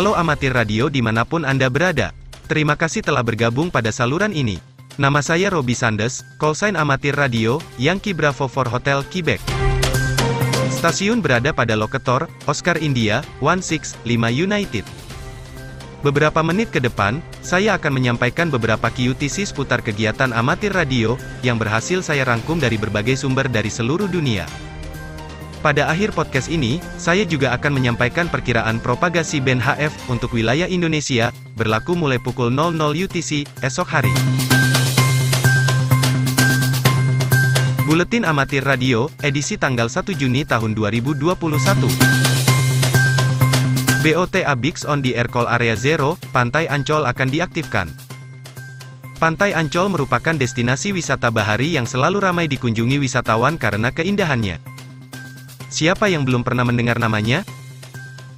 Halo amatir radio di mana pun Anda berada. Terima kasih telah bergabung pada saluran ini. Nama saya Robi Sandes, callsign amatir radio, Yankee Bravo for Hotel Quebec. Stasiun berada pada lokator, Oscar India, 165 United. Beberapa menit ke depan, saya akan menyampaikan beberapa QTC seputar kegiatan amatir radio, yang berhasil saya rangkum dari berbagai sumber dari seluruh dunia. Pada akhir podcast ini, saya juga akan menyampaikan perkiraan propagasi band HF untuk wilayah Indonesia, berlaku mulai pukul 00 UTC, esok hari. Buletin Amatir Radio, edisi tanggal 1 Juni tahun 2021. BOTA Bix on the Air Call Area Zero, Pantai Ancol akan diaktifkan. Pantai Ancol merupakan destinasi wisata bahari yang selalu ramai dikunjungi wisatawan karena keindahannya. Siapa yang belum pernah mendengar namanya?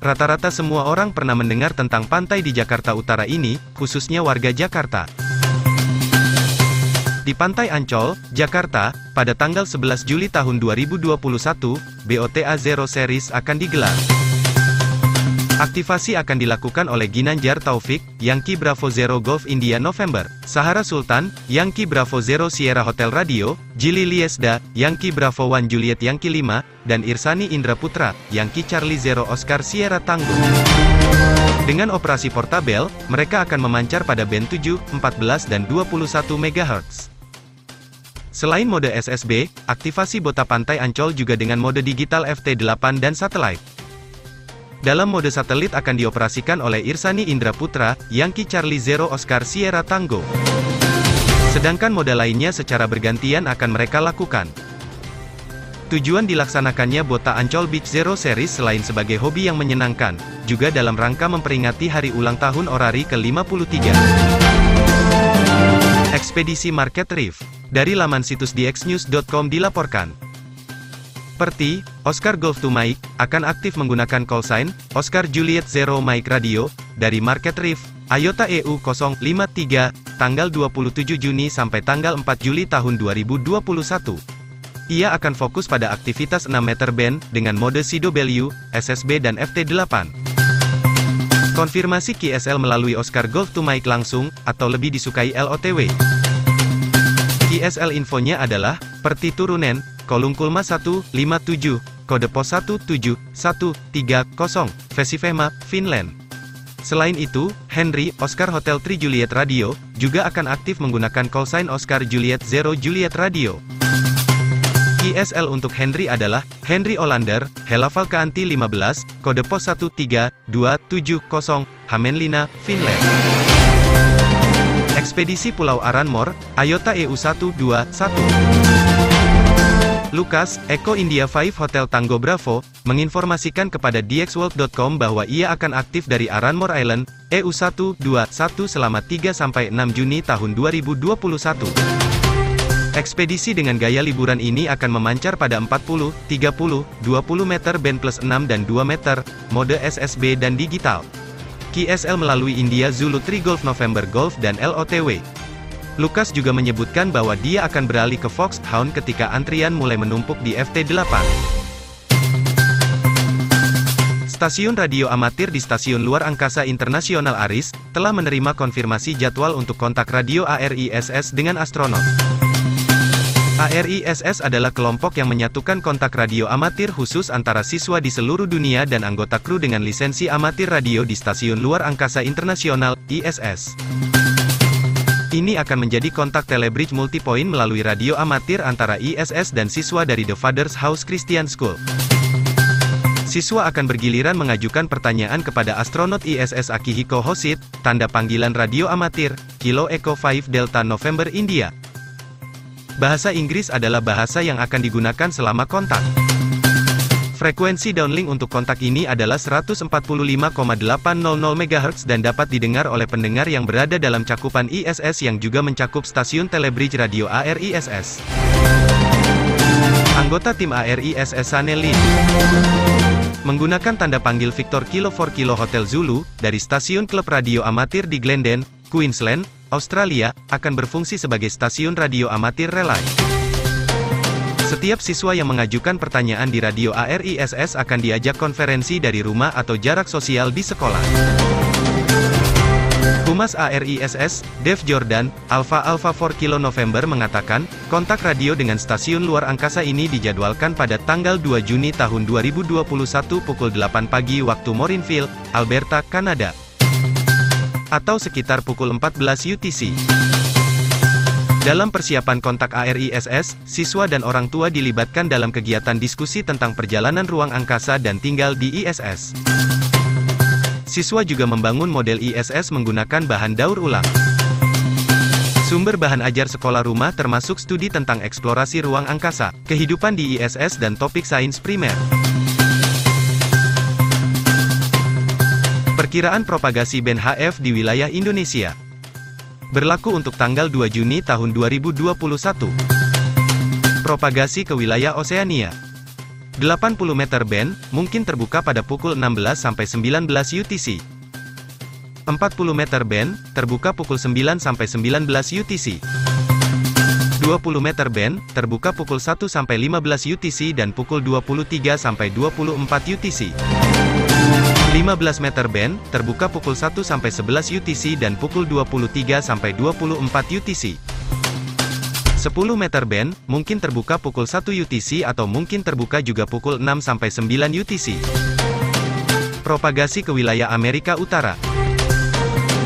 Rata-rata semua orang pernah mendengar tentang pantai di Jakarta Utara ini, khususnya warga Jakarta. Di Pantai Ancol, Jakarta, pada tanggal 11 Juli tahun 2021, BOTA Zero Series akan digelar. Aktivasi akan dilakukan oleh Ginanjar Taufik, Yankee Bravo Zero Golf India November, Sahara Sultan, Yankee Bravo Zero Sierra Hotel Radio, Jili Liesda, Yankee Bravo One Juliet Yankee 5, dan Irsani Indra Putra, Yankee Charlie Zero Oscar Sierra Tango. Dengan operasi portabel, mereka akan memancar pada band 7, 14 dan 21 MHz. Selain mode SSB, aktivasi Bota Pantai Ancol juga dengan mode digital FT8 dan satelit. Dalam mode satelit akan dioperasikan oleh Irsani Indra Putra, Yankee Charlie Zero Oscar Sierra Tango. Sedangkan mode lainnya secara bergantian akan mereka lakukan. Tujuan dilaksanakannya Bota Ancol Beach Zero Series selain sebagai hobi yang menyenangkan, juga dalam rangka memperingati hari ulang tahun Orari ke-53. Ekspedisi Market Reef. Dari laman situs dxnews.com dilaporkan. Seperti, Oscar Golf to Mike, akan aktif menggunakan call sign, Oscar Juliet Zero Mike Radio, dari Market Reef, IOTA EU 053, tanggal 27 Juni sampai tanggal 4 Juli tahun 2021. Ia akan fokus pada aktivitas 6 meter band, dengan mode CW, SSB dan FT8. Konfirmasi KSL melalui Oscar Golf to Mike langsung, atau lebih disukai LOTW. KSL infonya adalah, Perti Turunen, Kolung Kulma 157, kode pos 17130, Vesifema, Finland. Selain itu, Henry, Oscar Hotel Tri Juliet Radio, juga akan aktif menggunakan call Oscar Juliet Zero Juliet Radio. ISL untuk Henry adalah, Henry Olander, Helaval Keanti 15, kode pos 13270, Hamenlina, Finland. Ekspedisi Pulau Aranmor, Ayota EU121. Lukas, Eko India 5 Hotel Tango Bravo, menginformasikan kepada dxworld.com bahwa ia akan aktif dari Aranmore Island, EU121 selama 3-6 Juni tahun 2021. Ekspedisi dengan gaya liburan ini akan memancar pada 40, 30, 20 meter band plus 6 dan 2 meter, mode SSB dan digital. KSL melalui India Zulu 3 Golf November Golf dan LOTW. Lukas juga menyebutkan bahwa dia akan beralih ke Foxhound ketika antrian mulai menumpuk di FT8. Stasiun radio amatir di Stasiun Luar Angkasa Internasional ARIS, telah menerima konfirmasi jadwal untuk kontak radio ARISS dengan astronot. ARISS adalah kelompok yang menyatukan kontak radio amatir khusus antara siswa di seluruh dunia dan anggota kru dengan lisensi amatir radio di Stasiun Luar Angkasa Internasional, ISS. Ini akan menjadi kontak telebridge multipoint melalui radio amatir antara ISS dan siswa dari The Father's House Christian School. Siswa akan bergiliran mengajukan pertanyaan kepada astronot ISS Akihiko Hoshit, tanda panggilan radio amatir, Kilo Echo 5 Delta November India. Bahasa Inggris adalah bahasa yang akan digunakan selama kontak. Frekuensi downlink untuk kontak ini adalah 145,800 MHz dan dapat didengar oleh pendengar yang berada dalam cakupan ISS yang juga mencakup stasiun telebridge radio ARISS. Anggota tim ARISS Sanelin menggunakan tanda panggil Victor Kilo 4 Kilo Hotel Zulu dari stasiun klub radio amatir di Glendon, Queensland, Australia, akan berfungsi sebagai stasiun radio amatir relay. Setiap siswa yang mengajukan pertanyaan di radio ARISS akan diajak konferensi dari rumah atau jarak sosial di sekolah. Humas ARISS, Dev Jordan, Alpha Alpha 4 Kilo November mengatakan, kontak radio dengan stasiun luar angkasa ini dijadwalkan pada tanggal 2 Juni tahun 2021 pukul 8 pagi waktu Morinville, Alberta, Kanada. Atau sekitar pukul 14 UTC. Dalam persiapan kontak ARISS, siswa dan orang tua dilibatkan dalam kegiatan diskusi tentang perjalanan ruang angkasa dan tinggal di ISS. Siswa juga membangun model ISS menggunakan bahan daur ulang. Sumber bahan ajar sekolah rumah termasuk studi tentang eksplorasi ruang angkasa, kehidupan di ISS dan topik sains primer. Perkiraan propagasi band HF di wilayah Indonesia berlaku untuk tanggal 2 Juni tahun 2021. Propagasi ke wilayah Oseania 80 meter band, mungkin terbuka pada pukul 16-19 UTC. 40 meter band, terbuka pukul 9-19 UTC. 20 meter band, terbuka pukul 1-15 UTC dan pukul 23-24 UTC. 15 meter band, terbuka pukul 1-11 UTC dan pukul 23-24 UTC. 10 meter band, mungkin terbuka pukul 1 UTC atau mungkin terbuka juga pukul 6-9 UTC. Propagasi ke wilayah Amerika Utara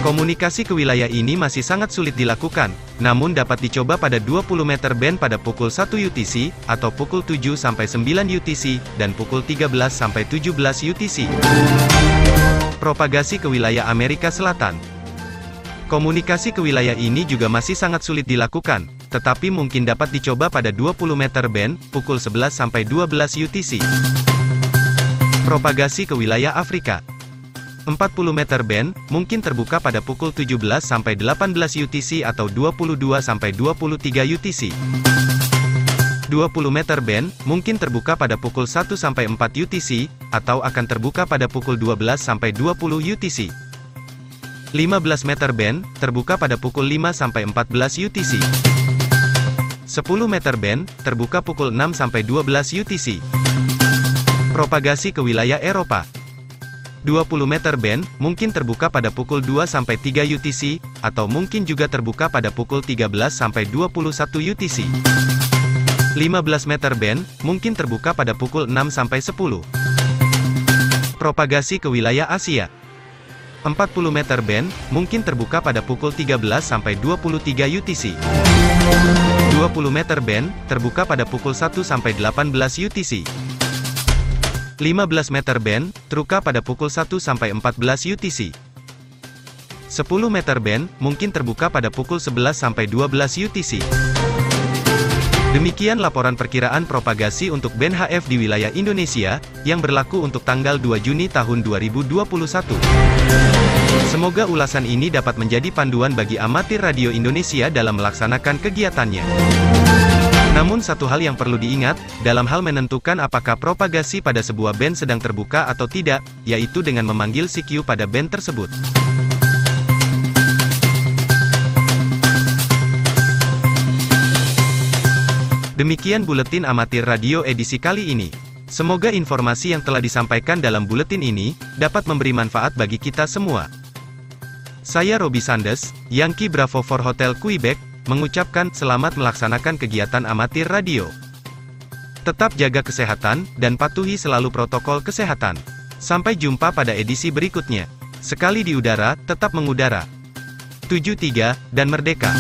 Komunikasi ke wilayah ini masih sangat sulit dilakukan, namun dapat dicoba pada 20 meter band pada pukul 1 UTC, atau pukul 7-9 UTC, dan pukul 13-17 UTC. Propagasi ke wilayah Amerika Selatan Komunikasi ke wilayah ini juga masih sangat sulit dilakukan, tetapi mungkin dapat dicoba pada 20 meter band, pukul 11-12 UTC. Propagasi ke wilayah Afrika 40 meter band, mungkin terbuka pada pukul 17-18 UTC atau 22-23 UTC. 20 meter band, mungkin terbuka pada pukul 1-4 UTC, atau akan terbuka pada pukul 12-20 UTC. 15 meter band, terbuka pada pukul 5-14 UTC. 10 meter band, terbuka pukul 6-12 UTC. Propagasi ke wilayah Eropa 20 meter band, mungkin terbuka pada pukul 2-3 UTC, atau mungkin juga terbuka pada pukul 13-21 UTC. 15 meter band, mungkin terbuka pada pukul 6-10. Propagasi ke wilayah Asia 40 meter band, mungkin terbuka pada pukul 13-23 UTC. 20 meter band, terbuka pada pukul 1-18 UTC. 15 meter band, terbuka pada pukul 1-14 UTC. 10 meter band, mungkin terbuka pada pukul 11-12 UTC. Demikian laporan perkiraan propagasi untuk band HF di wilayah Indonesia, yang berlaku untuk tanggal 2 Juni tahun 2021. Semoga ulasan ini dapat menjadi panduan bagi amatir radio Indonesia dalam melaksanakan kegiatannya. Namun satu hal yang perlu diingat, dalam hal menentukan apakah propagasi pada sebuah band sedang terbuka atau tidak, yaitu dengan memanggil CQ pada band tersebut. Demikian buletin amatir radio edisi kali ini. Semoga informasi yang telah disampaikan dalam buletin ini dapat memberi manfaat bagi kita semua. Saya Robi Sandes, Yankee Bravo for Hotel Quebec, mengucapkan selamat melaksanakan kegiatan amatir radio. Tetap jaga kesehatan dan patuhi selalu protokol kesehatan. Sampai jumpa pada edisi berikutnya. Sekali di udara, tetap mengudara. 73 dan merdeka.